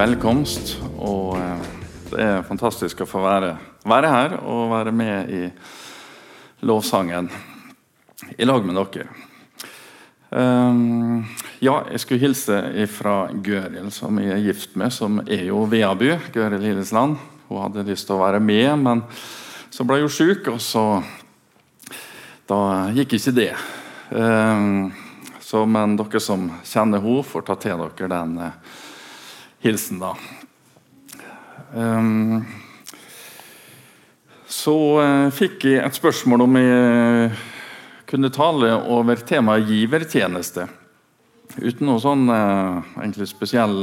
velkomst. Og eh, det er fantastisk å få være, være her og være med i lovsangen i lag med dere. Um, ja, jeg skulle hilse fra Gøril, som jeg er gift med, som er jo Veaby. Gøril Lillesland. Hun hadde lyst til å være med, men så ble hun syk, og så Da gikk ikke det. Um, så, men dere som kjenner henne, får ta til dere den uh, hilsen, da. Um, så uh, fikk jeg et spørsmål om jeg kunne tale over temaet givertjeneste. Uten noe sånn uh, egentlig spesiell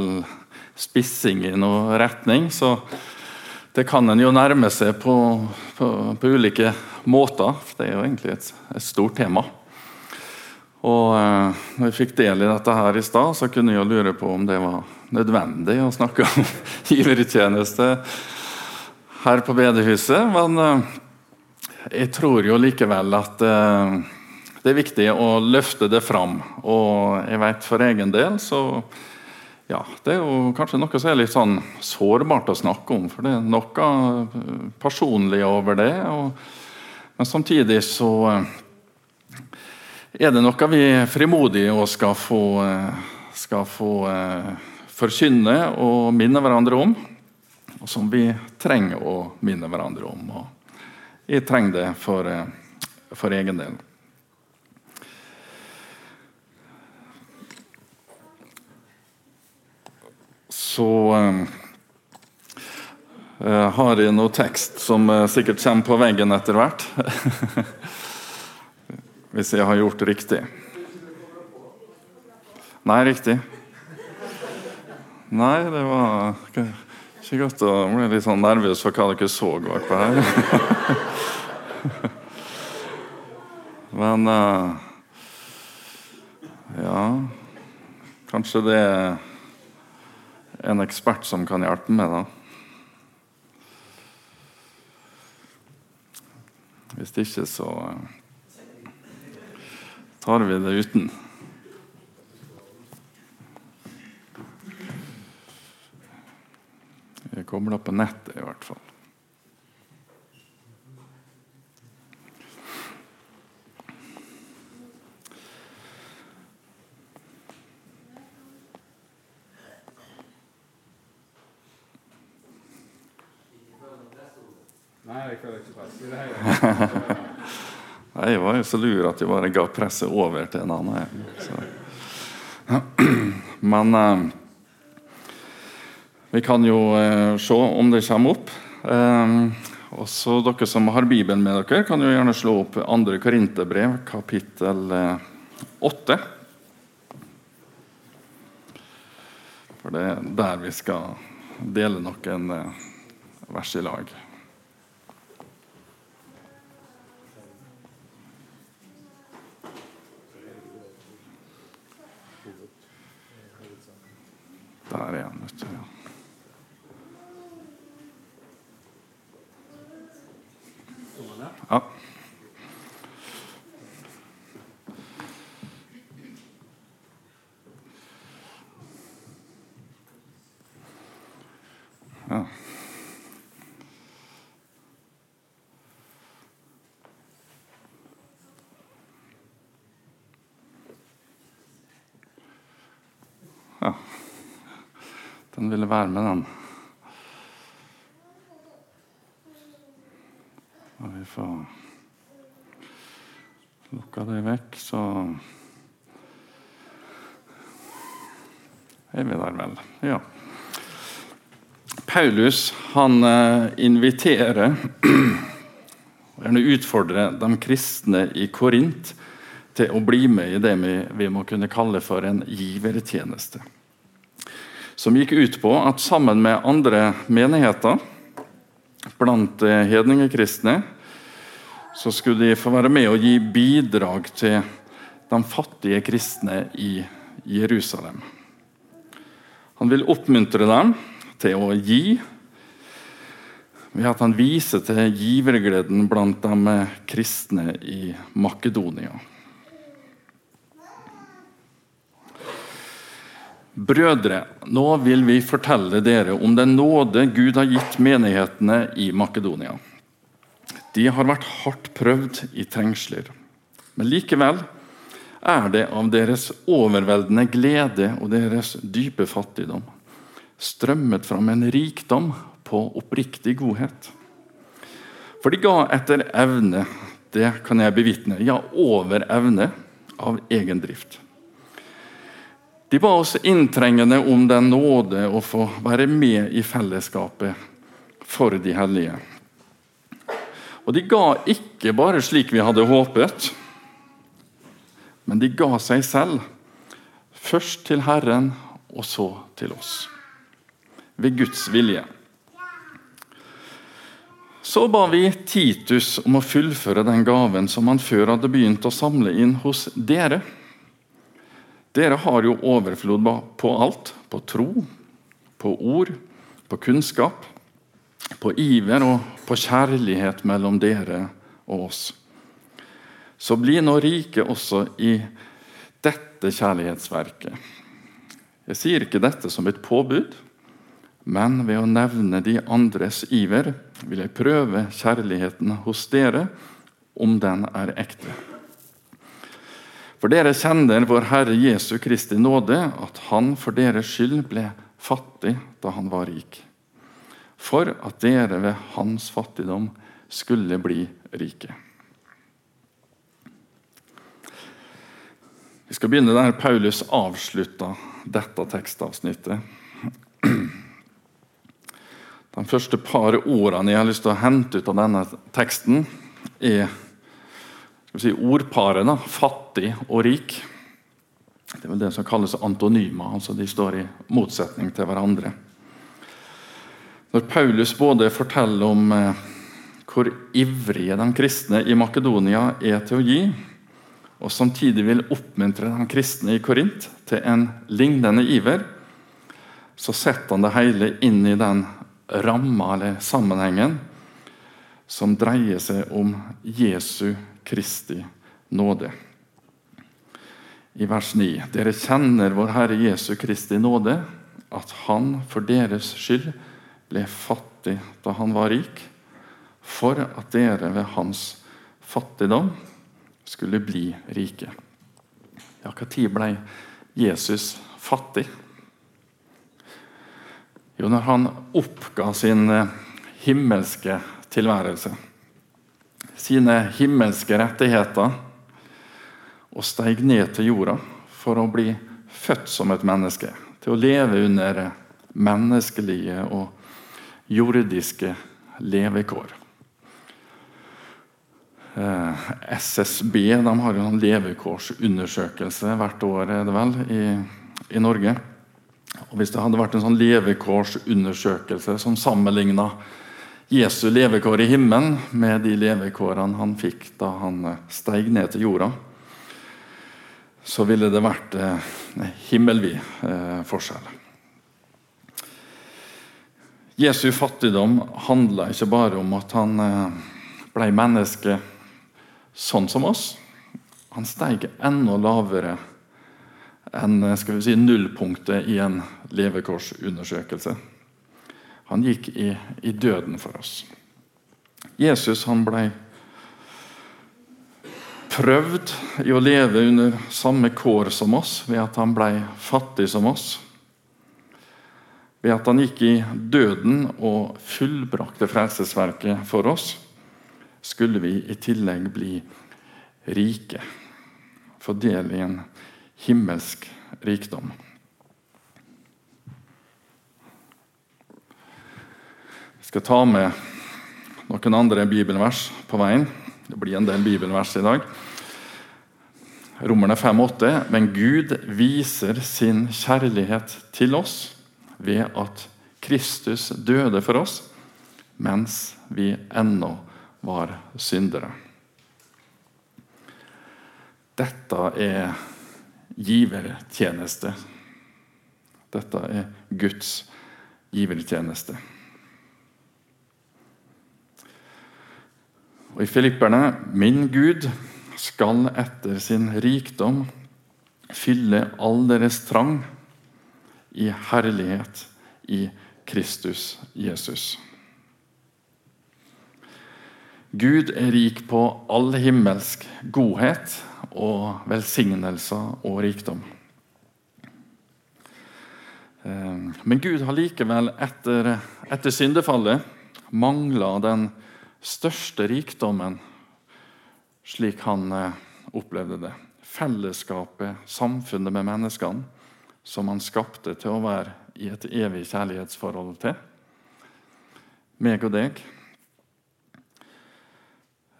spissing i noen retning. Så det kan en jo nærme seg på, på, på ulike måter. Det er jo egentlig et, et stort tema. Og når jeg fikk del i dette her i stad, så kunne jeg lure på om det var nødvendig å snakke om givertjeneste her på bedehuset. Men uh, jeg tror jo likevel at uh, det er viktig å løfte det fram. Og jeg vet for egen del så ja, Det er jo kanskje noe som er litt sånn sårbart å snakke om, for det er noe personlig over det. Og, men samtidig så er det noe vi frimodig skal få, skal få forkynne og minne hverandre om, og som vi trenger å minne hverandre om. Og jeg trenger det for, for egen del. Så jeg har jeg noe tekst som sikkert kommer på veggen etter hvert. Hvis jeg har gjort riktig. Nei, riktig. Nei, det var ikke godt å bli litt sånn nervøs for hva dere så bakpå her. Men uh, Ja Kanskje det er en ekspert som kan hjelpe meg, da. Hvis ikke, så tar vi det uten. Jeg kommer på nettet, i hvert fall. Jeg. Nei, Jeg var jo så lur at jeg bare ga presset over til en annen. Så. Men eh, vi kan jo eh, se om det kommer opp. Eh, også dere som har Bibelen med dere, kan jo gjerne slå opp 2. Korinterbrev, kapittel 8. For det er der vi skal dele noen eh, vers i lag. Ja. Den ville være med, den. Og vi får lukka det vekk, så er vi der vel. Ja. Paulus han eh, inviterer gjerne utfordrer de kristne i Korint til å bli med i det vi, vi må kunne kalle for en givertjeneste som gikk ut på at sammen med andre menigheter blant hedningekristne så skulle de få være med og gi bidrag til de fattige kristne i Jerusalem. Han vil oppmuntre dem til å gi ved at han viser til givergleden blant de kristne i Makedonia. Brødre, nå vil vi fortelle dere om den nåde Gud har gitt menighetene i Makedonia. De har vært hardt prøvd i trengsler, men likevel er det av deres overveldende glede og deres dype fattigdom strømmet fram en rikdom på oppriktig godhet. For de ga etter evne, det kan jeg bevitne, ja, over evne av egen drift. De ba oss inntrengende om den nåde å få være med i fellesskapet for de hellige. Og de ga ikke bare slik vi hadde håpet, men de ga seg selv. Først til Herren, og så til oss. Ved Guds vilje. Så ba vi Titus om å fullføre den gaven som han før hadde begynt å samle inn hos dere. Dere har jo overflod på alt. På tro, på ord, på kunnskap, på iver og på kjærlighet mellom dere og oss. Så bli nå rike også i dette kjærlighetsverket. Jeg sier ikke dette som et påbud, men ved å nevne de andres iver vil jeg prøve kjærligheten hos dere, om den er ekte. For dere kjenner vår Herre Jesu Kristi nåde, at han for deres skyld ble fattig da han var rik. For at dere ved hans fattigdom skulle bli rike. Vi skal begynne der Paulus avslutta dette tekstavsnittet. De første par ordene jeg har lyst til å hente ut av denne teksten, er si, ordparet fattig og rik. Det er vel det som kalles antonymer. altså De står i motsetning til hverandre. Når Paulus både forteller om eh, hvor ivrige de kristne i Makedonia er til å gi, og samtidig vil oppmuntre de kristne i Korint til en lignende iver, så setter han det hele inn i den ramma eller sammenhengen som dreier seg om Jesu Kristi nåde. I vers 9.: Dere kjenner vår Herre Jesu Kristi nåde, at Han for deres skyld ble fattig da han var rik, for at dere ved hans fattigdom skulle bli rike. Ja, Når ble Jesus fattig? Jo, når han oppga sin eh, himmelske tilværelse sine himmelske rettigheter og steig ned til jorda for å bli født som et menneske. Til å leve under menneskelige og jordiske levekår. Eh, SSB har en levekårsundersøkelse hvert år er det vel, i, i Norge. Og Hvis det hadde vært en sånn levekårsundersøkelse som sammenligna Jesu levekår i himmelen med de levekårene han fikk da han steig ned til jorda, så ville det vært eh, himmelvid eh, forskjell. Jesu fattigdom handla ikke bare om at han eh, ble menneske sånn som oss. Han steig enda lavere enn eh, skal vi si, nullpunktet i en levekårsundersøkelse. Han gikk i, i døden for oss. Jesus han ble prøvd i å leve under samme kår som oss ved at han ble fattig som oss. Ved at han gikk i døden og fullbrakte frelsesverket for oss, skulle vi i tillegg bli rike. Få del i en himmelsk rikdom. Skal ta med noen andre bibelvers på veien. Det blir en del bibelvers i dag. Romerne 5,8.: Men Gud viser sin kjærlighet til oss ved at Kristus døde for oss mens vi ennå var syndere. Dette er givertjeneste. Dette er Guds givertjeneste. Og i Filipperne Min Gud skal etter sin rikdom fylle all deres trang i herlighet i Kristus Jesus. Gud er rik på all himmelsk godhet og velsignelser og rikdom. Eh, men Gud har likevel etter, etter syndefallet mangla den største rikdommen slik han eh, opplevde det. Fellesskapet, samfunnet med menneskene, som han skapte til å være i et evig kjærlighetsforhold til. Meg og deg.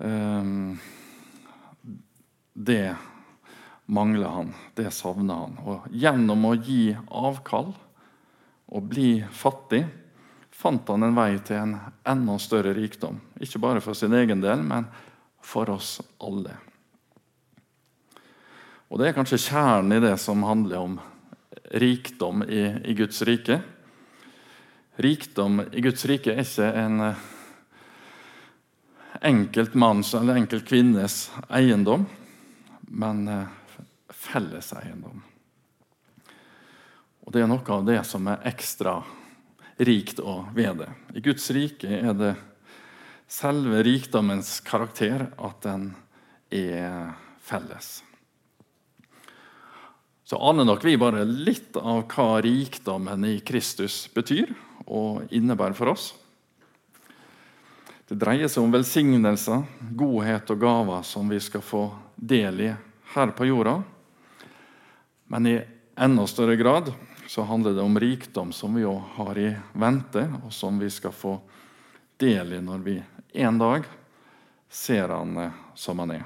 Ehm, det mangler han, det savner han. Og gjennom å gi avkall og bli fattig fant han en vei til en enda større rikdom. Ikke bare for sin egen del, men for oss alle. Og Det er kanskje kjernen i det som handler om rikdom i, i Guds rike. Rikdom i Guds rike er ikke en enkelt manns eller enkelt kvinnes eiendom, men eh, felleseiendom. Og Det er noe av det som er ekstra rikt å ved det. I Guds rike er det selve rikdommens karakter at den er felles. Så aner nok vi bare litt av hva rikdommen i Kristus betyr og innebærer for oss. Det dreier seg om velsignelser, godhet og gaver som vi skal få del i her på jorda. Men i enda større grad så handler det om rikdom som vi òg har i vente, og som vi skal få del i når vi en dag ser han eh, som han er.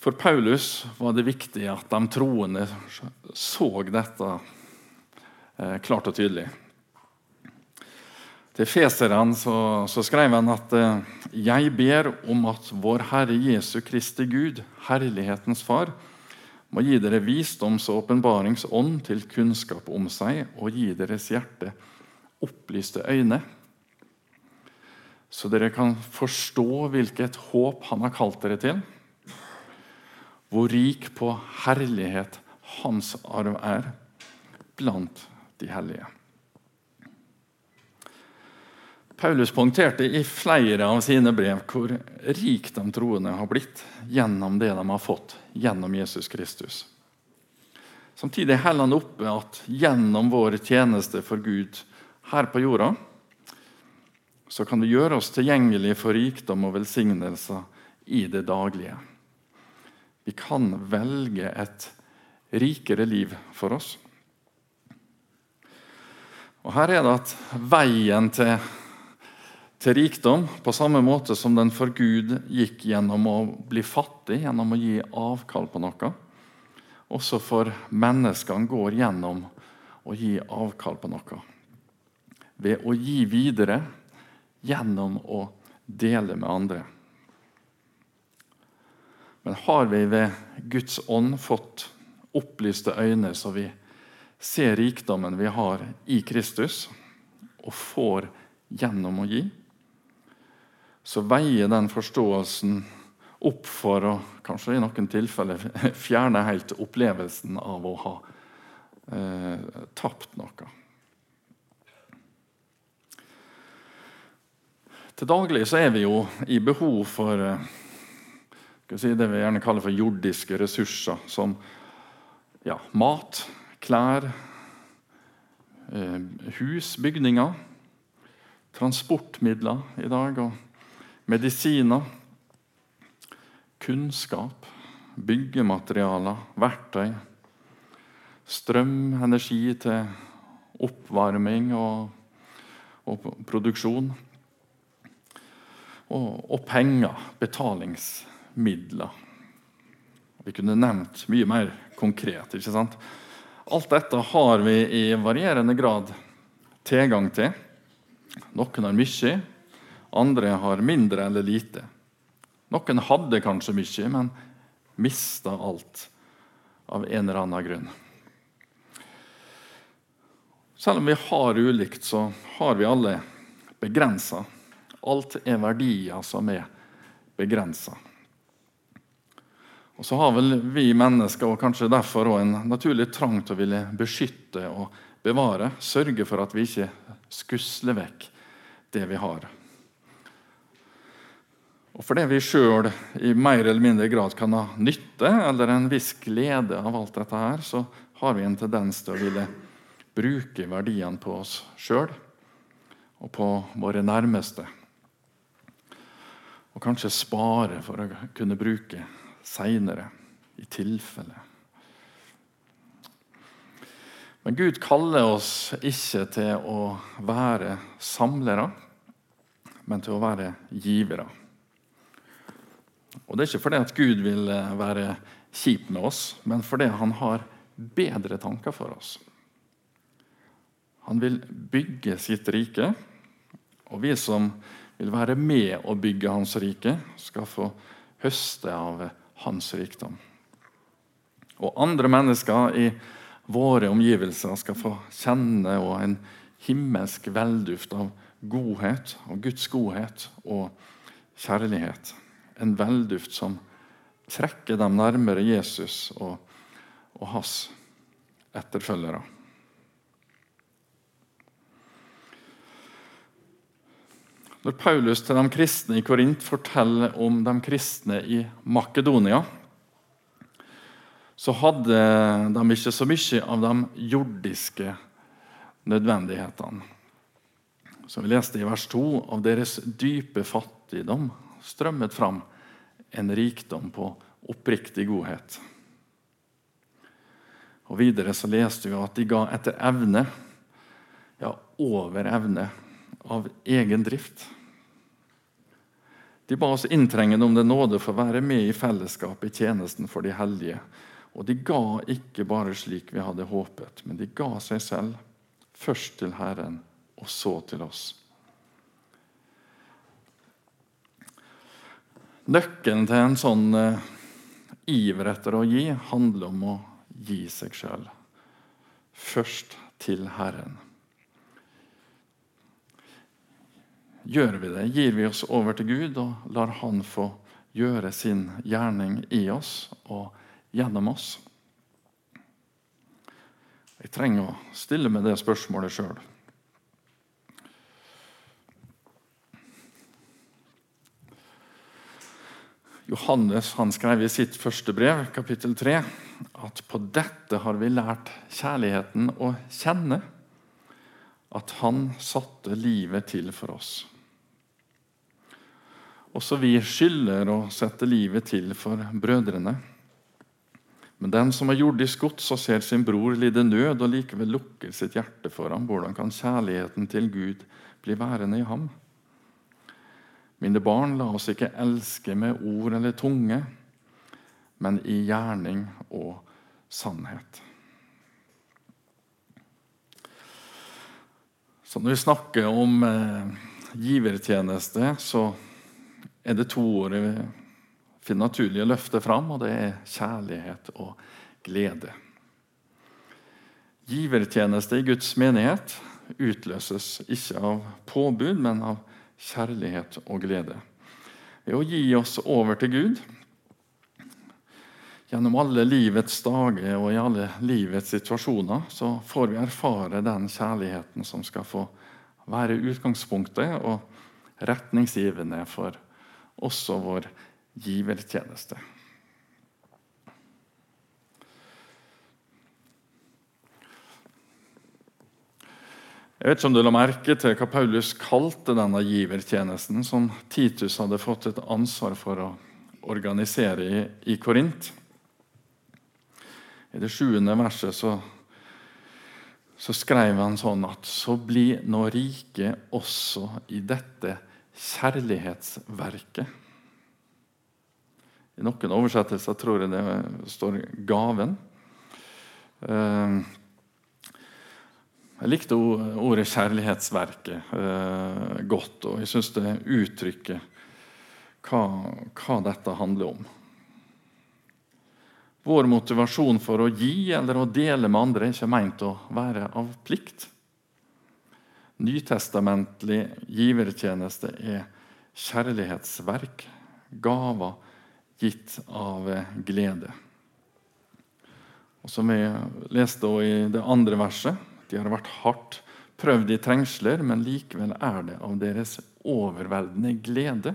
For Paulus var det viktig at de troende så dette eh, klart og tydelig. Til feserne så, så, skrev han at eh, jeg ber om at vår Herre Jesu Kristi Gud, herlighetens Far, må gi dere visdoms- og åpenbaringsånd til kunnskap om seg og gi deres hjerte opplyste øyne, så dere kan forstå hvilket håp Han har kalt dere til hvor rik på herlighet hans arv er blant de hellige. Paulus poengterte i flere av sine brev hvor rik de troende har blitt gjennom det de har fått gjennom Jesus Kristus. Samtidig holder han oppe at gjennom vår tjeneste for Gud her på jorda så kan det gjøre oss tilgjengelig for rikdom og velsignelser i det daglige. Vi kan velge et rikere liv for oss. Og Her er det at veien til, til rikdom, på samme måte som den for Gud gikk gjennom å bli fattig, gjennom å gi avkall på noe, også for menneskene går gjennom å gi avkall på noe. Ved å gi videre gjennom å dele med andre. Men har vi ved Guds ånd fått opplyste øyne, så vi ser rikdommen vi har i Kristus, og får gjennom å gi, så veier den forståelsen opp for å kanskje i noen tilfeller fjerne helt opplevelsen av å ha eh, tapt noe. Til daglig så er vi jo i behov for eh, si, det vi gjerne kaller for jordiske ressurser, som ja, mat, klær, eh, hus, bygninger, transportmidler i dag, og medisiner, kunnskap, byggematerialer, verktøy, strøm, energi til oppvarming og, og produksjon. Og, og penger, betalingsmidler. Vi kunne nevnt mye mer konkret. ikke sant? Alt dette har vi i varierende grad tilgang til. Noen har mye, andre har mindre eller lite. Noen hadde kanskje mye, men mista alt av en eller annen grunn. Selv om vi har ulikt, så har vi alle begrensa. Alt er verdier som er begrensa. Og så har vel vi mennesker og kanskje derfor også en naturlig trang til å ville beskytte og bevare. Sørge for at vi ikke skusler vekk det vi har. Og fordi vi sjøl i mer eller mindre grad kan ha nytte eller en viss glede av alt dette, her, så har vi en tendens til å ville bruke verdiene på oss sjøl og på våre nærmeste. Og kanskje spare for å kunne bruke seinere, i tilfelle. Men Gud kaller oss ikke til å være samlere, men til å være givere. Og Det er ikke fordi at Gud vil eh, være kjip med oss, men fordi han har bedre tanker for oss. Han vil bygge sitt rike, og vi som vil være med å bygge hans rike, skal få høste av hans rikdom. Og andre mennesker i våre omgivelser skal få kjenne en himmelsk velduft av godhet og Guds godhet og kjærlighet. En velduft som trekker dem nærmere Jesus og, og hans etterfølgere. Når Paulus til de kristne i Korint forteller om de kristne i Makedonia, så hadde de ikke så mye av de jordiske nødvendighetene. Som vi leste i vers 2, av deres dype fattigdom strømmet fram en rikdom på oppriktig godhet. Og Videre så leste vi at de ga etter evne, ja, over evne, av egen drift. De ba oss inntrengende om det nåde for å være med i fellesskapet i tjenesten for de hellige. Og de ga ikke bare slik vi hadde håpet, men de ga seg selv, først til Herren og så til oss. Nøkkelen til en sånn uh, iver etter å gi handler om å gi seg sjøl. Først til Herren. gjør vi det? Gir vi oss over til Gud og lar Han få gjøre sin gjerning i oss og gjennom oss? Jeg trenger å stille meg det spørsmålet sjøl. Johannes han skrev i sitt første brev, kapittel 3, at på dette har vi lært kjærligheten å kjenne. At han satte livet til for oss. Også vi skylder å sette livet til for brødrene. Men den som har jordisk gods og ser sin bror lide nød, og likevel lukker sitt hjerte for ham, hvordan kan kjærligheten til Gud bli værende i ham? Mine barn, la oss ikke elske med ord eller tunge, men i gjerning og sannhet. Så når vi snakker om eh, givertjeneste, så er det to ord vi finner naturlig å løfte fram, og det er kjærlighet og glede. Givertjeneste i Guds menighet utløses ikke av påbud, men av kjærlighet og glede. Ved å gi oss over til Gud gjennom alle livets dager og i alle livets situasjoner, så får vi erfare den kjærligheten som skal få være utgangspunktet og retningsgivende for også vår givertjeneste. Jeg vet ikke om du la merke til hva Paulus kalte denne givertjenesten, som Titus hadde fått et ansvar for å organisere i, i Korint. I det sjuende verset så, så skrev han sånn at så bli nå rike også i dette kjærlighetsverket. I noen oversettelser tror jeg det står 'gaven'. Eh, jeg likte ordet 'kjærlighetsverket' eh, godt, og jeg syns det uttrykker hva, hva dette handler om. Vår motivasjon for å gi eller å dele med andre er ikke meint å være av plikt. Nytestamentlig givertjeneste er kjærlighetsverk, gaver, gitt av glede. Og Som vi leste i det andre verset, de har vært hardt prøvd i trengsler, men likevel er det av deres overveldende glede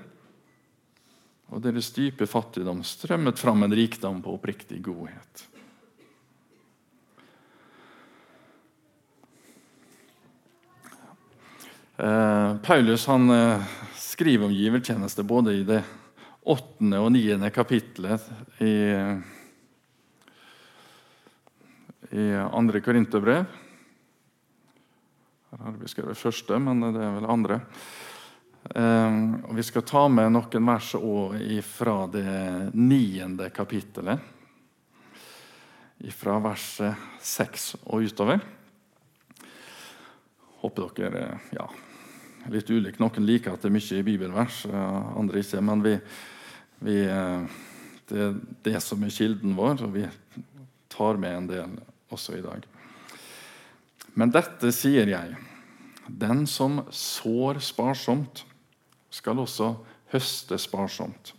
og deres dype fattigdom strømmet fram en rikdom på oppriktig godhet. Eh, Paulus han eh, skriver om givertjeneste både i det åttende og niende kapittelet i, i andre Korinterbrev. Her har vi skrevet første, men det er vel andre. Eh, og vi skal ta med noen vers fra det niende kapittelet. Fra verset seks og utover. Håper dere ja, litt ulikt. Noen liker at det er mye i bibelvers, andre ikke. Men vi, vi, eh, det er det som er kilden vår, og vi tar med en del også i dag. Men dette sier jeg. Den som sår sparsomt, skal også høste sparsomt.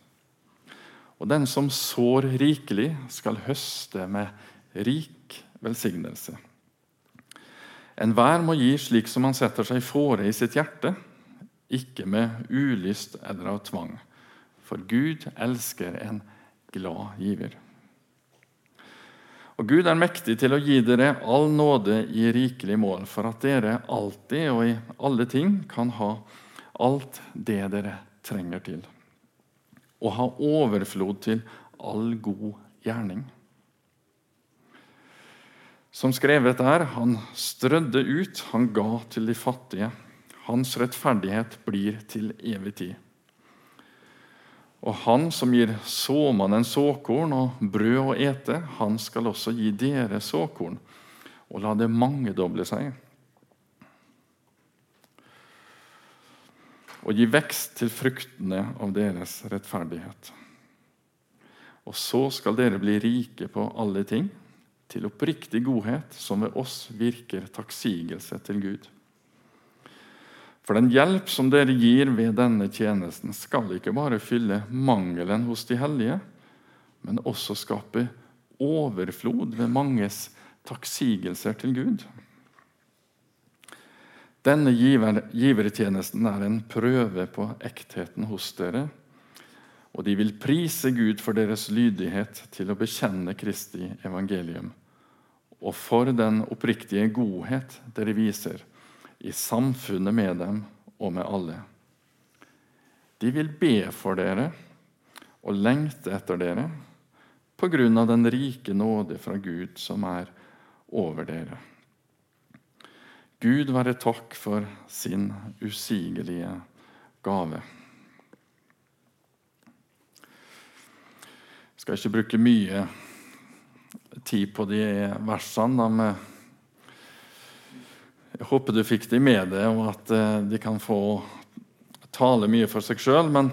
Og den som sår rikelig, skal høste med rik velsignelse. Enhver må gi slik som han setter seg fore i sitt hjerte, ikke med ulyst eller av tvang. For Gud elsker en glad giver. Og Gud er mektig til å gi dere all nåde i rikelig mål, for at dere alltid og i alle ting kan ha alt det dere trenger til, og ha overflod til all god gjerning. Som skrevet er, han strødde ut, han ga til de fattige. Hans rettferdighet blir til evig tid. Og han som gir såmannen såkorn og brød å ete, han skal også gi dere såkorn, og la det mangedoble seg. Og gi vekst til fruktene av deres rettferdighet. Og så skal dere bli rike på alle ting til oppriktig godhet som ved oss virker takksigelse til Gud. For den hjelp som dere gir ved denne tjenesten, skal ikke bare fylle mangelen hos de hellige, men også skape overflod ved manges takksigelser til Gud. Denne giver, givertjenesten er en prøve på ektheten hos dere, og de vil prise Gud for deres lydighet til å bekjenne Kristi evangelium, og for den oppriktige godhet dere viser i samfunnet med dem og med alle. De vil be for dere og lengte etter dere på grunn av den rike nåde fra Gud som er over dere. Gud være takk for sin usigelige gave. Jeg skal ikke bruke mye tid på de versene. De, jeg håper du fikk de med deg, og at eh, de kan få tale mye for seg sjøl. Men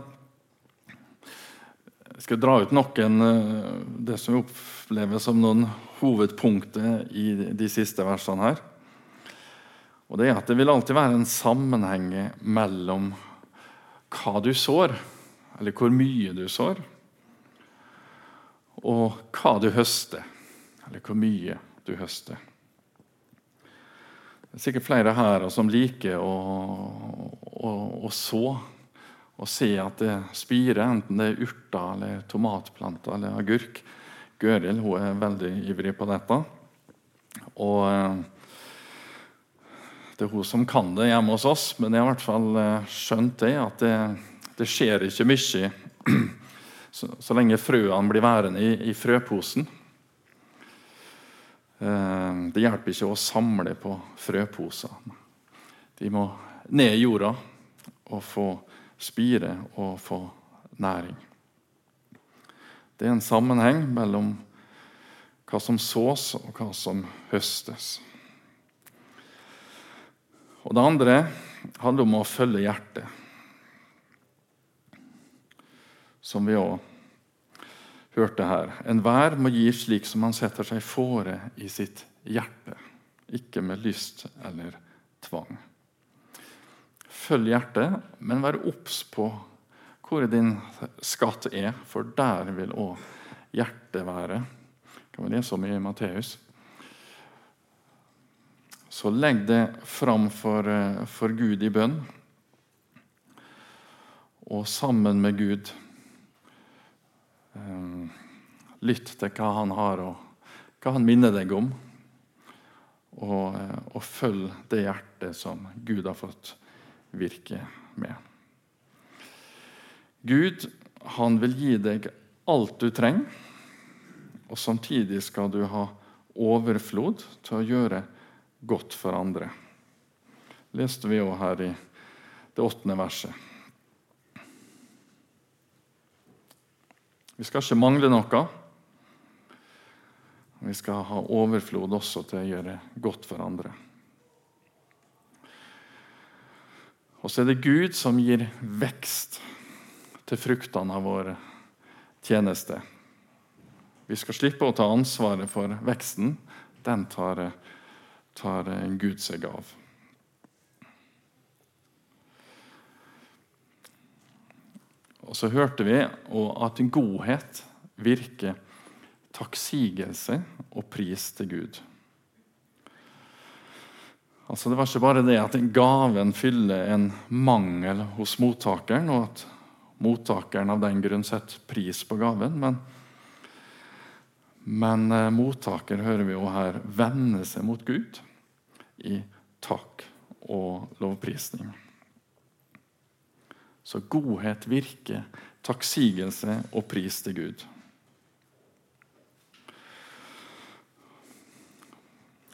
jeg skal dra ut noen eh, det som jeg opplever som noen hovedpunkter i de siste versene her. Og Det er at det vil alltid være en sammenheng mellom hva du sår, eller hvor mye du sår, og hva du høster, eller hvor mye du høster. Det er sikkert flere her som liker å, å, å så og se at det spirer, enten det er urter, eller tomatplanter eller agurk. Gøril hun er veldig ivrig på dette. Og eh, det er hun som kan det hjemme hos oss, men jeg har i hvert fall eh, skjønt det, at det, det skjer ikke mye så, så lenge frøene blir værende i, i frøposen. Eh, det hjelper ikke å samle på frøposer. De må ned i jorda og få spire og få næring. Det er en sammenheng mellom hva som sås, og hva som høstes. Og Det andre handler om å følge hjertet som vi òg hørte her. Enhver må gi slik som han setter seg fore i sitt hjerte, ikke med lyst eller tvang. Følg hjertet, men vær obs på hvor din skatt er, for der vil òg hjertet være. kan vi lese om i Matteus. Så legg det fram for, eh, for Gud i bønn. Og sammen med Gud lytt til hva han har, og hva han minner deg om. Og, eh, og følg det hjertet som Gud har fått virke med. Gud han vil gi deg alt du trenger, og samtidig skal du ha overflod til å gjøre godt for andre. leste vi jo her i det åttende verset. Vi skal ikke mangle noe. Vi skal ha overflod også til å gjøre godt for andre. Og så er det Gud som gir vekst til fruktene av vår tjeneste. Vi skal slippe å ta ansvaret for veksten. Den tar, tar Gud seg av. Og så hørte vi at godhet virker takksigelse og pris til Gud. Altså Det var ikke bare det at gaven fyller en mangel hos mottakeren, og at mottakeren av den grunn setter pris på gaven. Men, men eh, mottaker, hører vi jo her, vender seg mot Gud i takk og lovprisning. Så godhet virker takksigelse og pris til Gud.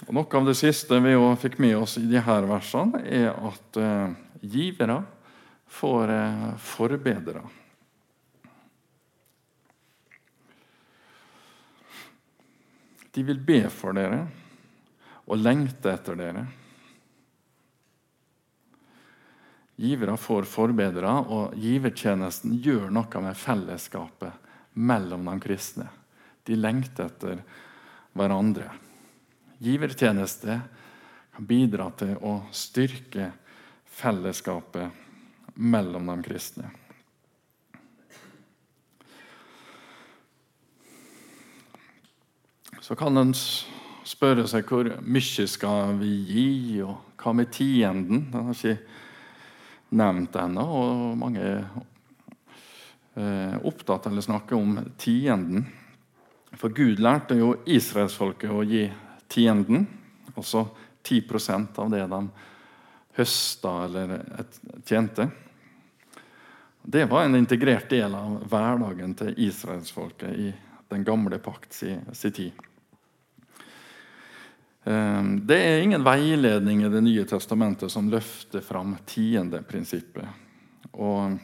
Og Noe av det siste vi fikk med oss i disse versene, er at eh, givere får eh, forbedre. De vil be for dere og lengte etter dere. Givere får forbedre, og givertjenesten gjør noe med fellesskapet mellom de kristne. De lengter etter hverandre. Givertjeneste kan bidra til å styrke fellesskapet mellom de kristne. Så kan en spørre seg hvor mye skal vi gi, og hva med tienden? Den har ikke nevnt ennå. og Mange er eh, opptatt eller snakker om tienden. For Gud lærte jo israelsfolket å gi tienden, altså 10% av det de høsta eller tjente. Det var en integrert del av hverdagen til israelsfolket i den gamle pakt sin tid. Ehm, det er ingen veiledning i Det nye testamentet som løfter fram tiendeprinsippet. Og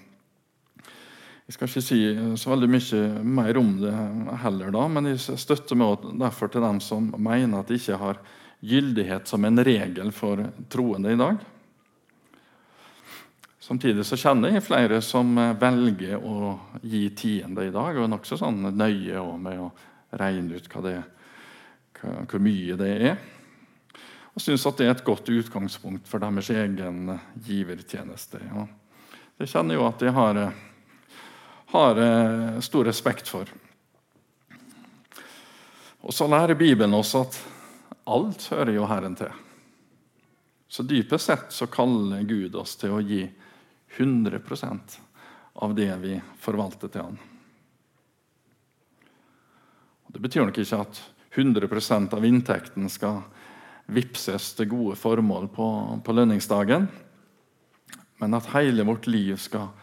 jeg skal ikke si så veldig mye mer om det heller, da, men jeg støtter meg derfor til dem som mener at det ikke har gyldighet som en regel for troende i dag. Samtidig så kjenner jeg flere som velger å gi tiende i dag, og er nokså sånn nøye med å regne ut det, hvor mye det er. Og syns at det er et godt utgangspunkt for deres egen eh, givertjeneste. Ja. Det kjenner jo at jeg har, eh, har stor respekt for. Og så lærer Bibelen oss at alt hører jo Herren til. Så dypest sett så kaller Gud oss til å gi 100% av det vi forvalter til han. Det betyr nok ikke at 100% av inntekten skal vipses til gode formål på, på lønningsdagen, men at hele vårt liv skal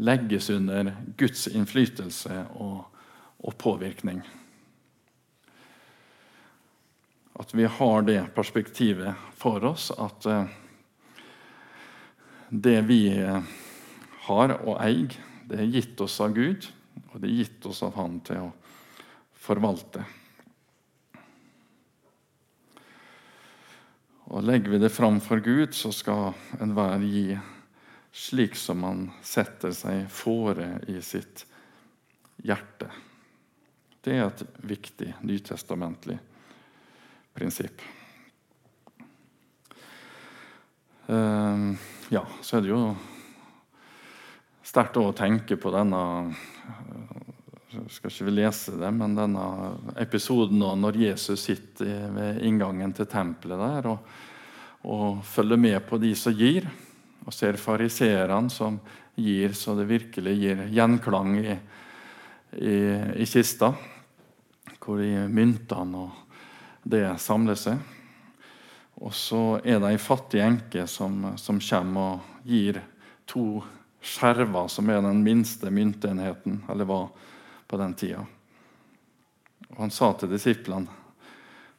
legges under Guds innflytelse og, og påvirkning. At vi har det perspektivet for oss at uh, det vi eh, har og eier, det er gitt oss av Gud, og det er gitt oss av Han til å forvalte. Og Legger vi det fram for Gud, så skal enhver gi slik som man setter seg fore i sitt hjerte. Det er et viktig nytestamentlig prinsipp. Um, ja, så er det jo sterkt å tenke på denne skal ikke vi lese det, men denne episoden når Jesus sitter ved inngangen til tempelet der og, og følger med på de som gir, og ser fariseerne som gir så det virkelig gir gjenklang i, i, i kista, hvor de myntene og det samler seg. Og så er det ei fattig enke som, som kommer og gir to skjerver, som er den minste myntenheten, eller hva på den tida. Og han sa til disiplene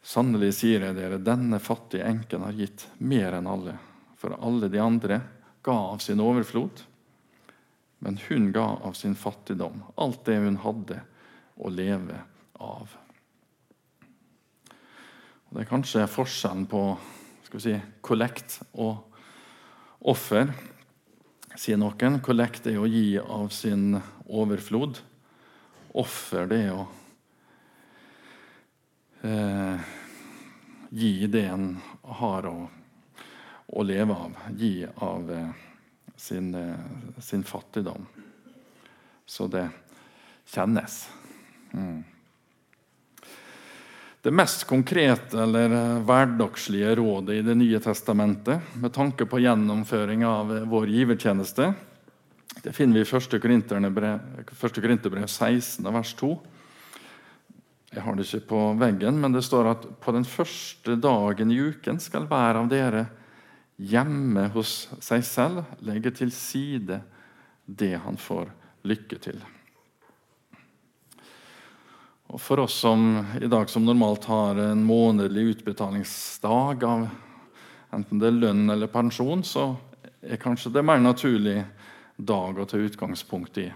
Sannelig sier jeg dere, denne fattige enken har gitt mer enn alle. For alle de andre ga av sin overflod, men hun ga av sin fattigdom. Alt det hun hadde å leve av. Og det er kanskje forskjellen på si, kollekt og offer, sier noen. Kollekt er å gi av sin overflod offer, det å eh, gi det en har å, å, leve av. Gi av eh, sin, eh, sin, fattigdom. Så det kjennes. Mm. Det mest konkrete eller eh, hverdagslige rådet i Det nye testamentet med tanke på gjennomføring av vår givertjeneste det finner vi i 1. Korinterbrev 16, vers 2. Jeg har det ikke på veggen, men det står at på den første dagen i uken skal hver av dere hjemme hos seg selv legge til side det han får lykke til. Og For oss som i dag som normalt har en månedlig utbetalingsdag av enten det er lønn eller pensjon, så er kanskje det mer naturlig dag å ta utgangspunkt i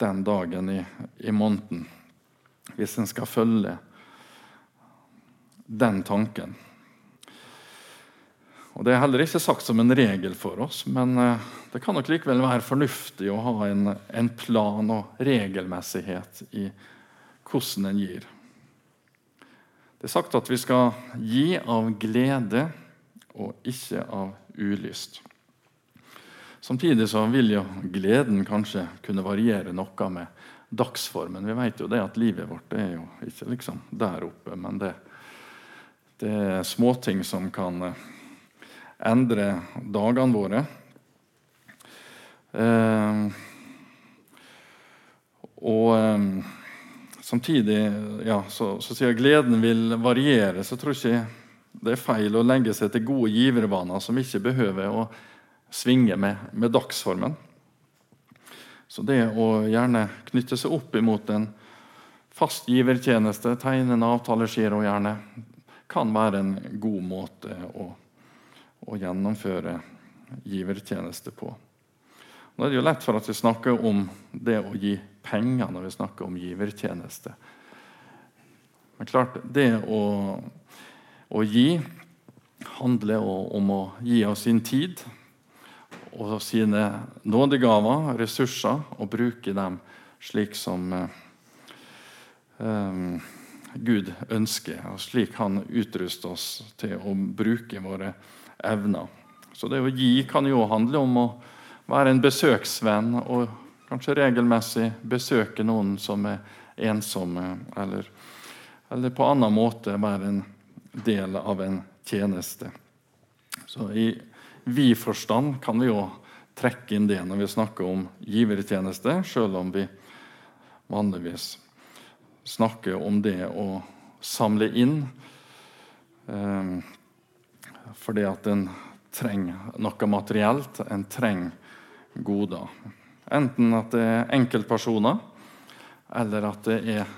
den dagen i, i måneden. Hvis en skal følge den tanken. Og Det er heller ikke sagt som en regel for oss, men eh, det kan nok likevel være fornuftig å ha en, en plan og regelmessighet i hvordan en gir. Det er sagt at vi skal gi av glede og ikke av ulyst. Samtidig så vil jo gleden kanskje kunne variere noe med dagsformen. Vi vet jo det at livet vårt er jo ikke liksom der oppe, men det, det er småting som kan eh, endre dagene våre. Eh, og eh, samtidig ja, så, så sier gleden vil variere, så tror jeg ikke det er feil å legge seg til gode givervaner som ikke behøver å svinge med, med dagsformen. Så det å gjerne knytte seg opp imot en fast givertjeneste, tegne en avtalegiro gjerne, kan være en god måte å, å, gjennomføre givertjeneste på. Nå er det jo lett for at vi snakker om det å gi penger når vi snakker om givertjeneste. Men klart, det å, å gi handler om å gi av sin tid og sine nådegaver, ressurser, og bruke dem slik som um, Gud ønsker, og slik han utruster oss til å bruke våre evner. Så det å gi kan jo handle om å være en besøksvenn og kanskje regelmessig besøke noen som er ensomme, eller, eller på annen måte være en del av en tjeneste. Så i vi-forstand kan vi jo trekke inn det når vi snakker om givertjeneste, selv om vi vanligvis snakker om det å samle inn eh, fordi at en trenger noe materielt. En trenger goder. Enten at det er enkeltpersoner, eller at det er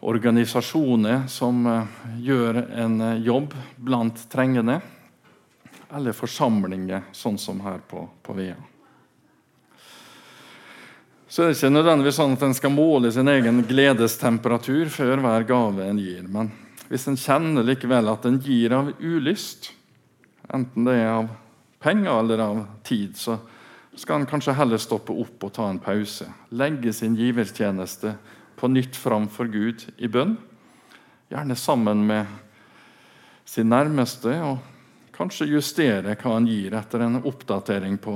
organisasjoner som eh, gjør en jobb blant trengende eller forsamlinger, sånn som her på, på Vea. Så det er ikke nødvendigvis sånn at en skal måle sin egen gledestemperatur før hver gave en gir. Men hvis en kjenner likevel at en gir av ulyst, enten det er av penger eller av tid, så skal en kanskje heller stoppe opp og ta en pause. Legge sin givertjeneste på nytt framfor Gud i bønn. Gjerne sammen med sin nærmeste. og kanskje justere hva han gir, etter en oppdatering på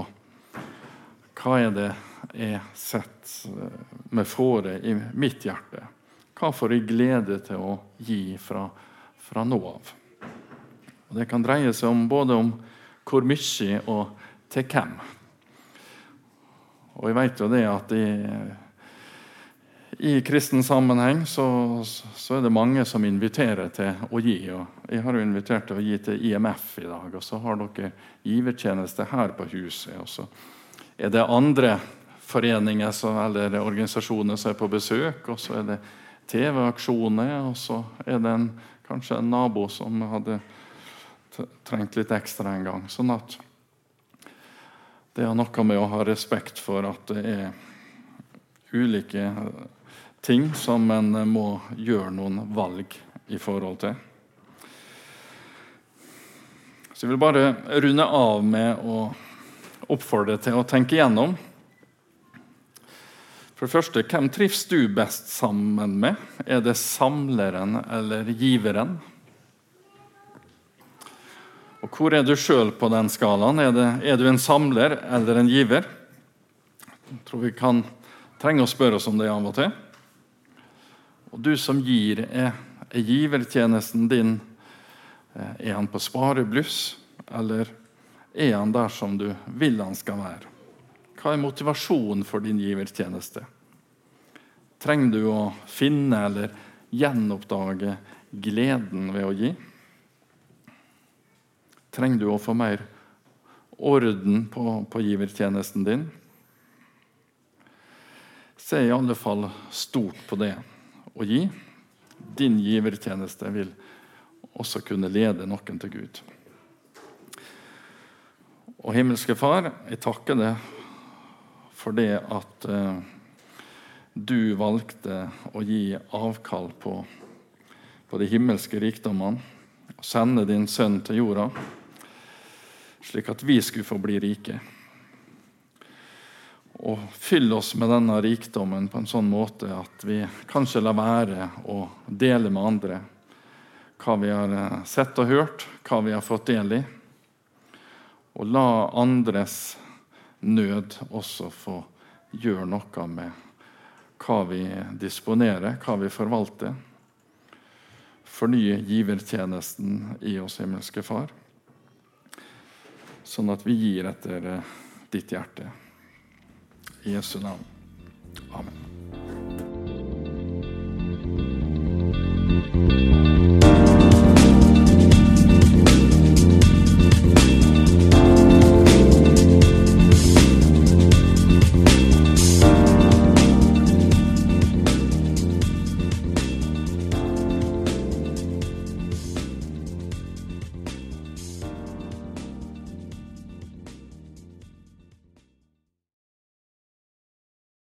hva er det jeg setter med fåre i mitt hjerte? Hva får jeg glede til å gi fra, fra nå av? Og det kan dreie seg om både om hvor mye og til hvem. Og jeg vet jo det at i, i kristen sammenheng så, så, er det mange som inviterer til å gi. og Jeg har jo invitert til å gi til IMF i dag, og så har dere givertjeneste her på huset. og så er det andre foreninger som, eller organisasjoner som er på besøk, og så er det TV-aksjoner, og så er det en, kanskje en nabo som hadde trengt litt ekstra en gang. Sånn at det har noe med å ha respekt for at det er ulike ting som en må gjøre noen valg i forhold til. Så jeg vil bare runde av med å oppfordre til å tenke igjennom. For det første, Hvem trives du best sammen med? Er det samleren eller giveren? Og Hvor er du sjøl på den skalaen? Er, det, er, du en samler eller en giver? Jeg tror vi kan trenge å spørre oss om det av og til. Og du som gir, er, er givertjenesten din eh, Er han på sparebluss, eller er han der som du vil han skal være? Hva er motivasjonen for din givertjeneste? Trenger du å finne eller gjenoppdage gleden ved å gi? Trenger du å få mer orden på, på givertjenesten din? Se i alle fall stort på det å gi. Din givertjeneste vil også kunne lede noen til Gud. Og himmelske Far, jeg takker deg for det at eh, du valgte å gi avkall på, på de himmelske rikdommene og sende din sønn til jorda slik at vi skulle få bli rike. Og fyll oss med denne rikdommen på en sånn måte at vi kanskje lar være å dele med andre hva vi har eh, sett og hørt, hva vi har fått del i. Og la andres nød også få gjøre noe med hva vi disponerer, hva vi forvalter. Fornye givertjenesten i oss, himmelske Far sånn at vi gir etter eh, ditt hjerte. I Jesu navn. Amen.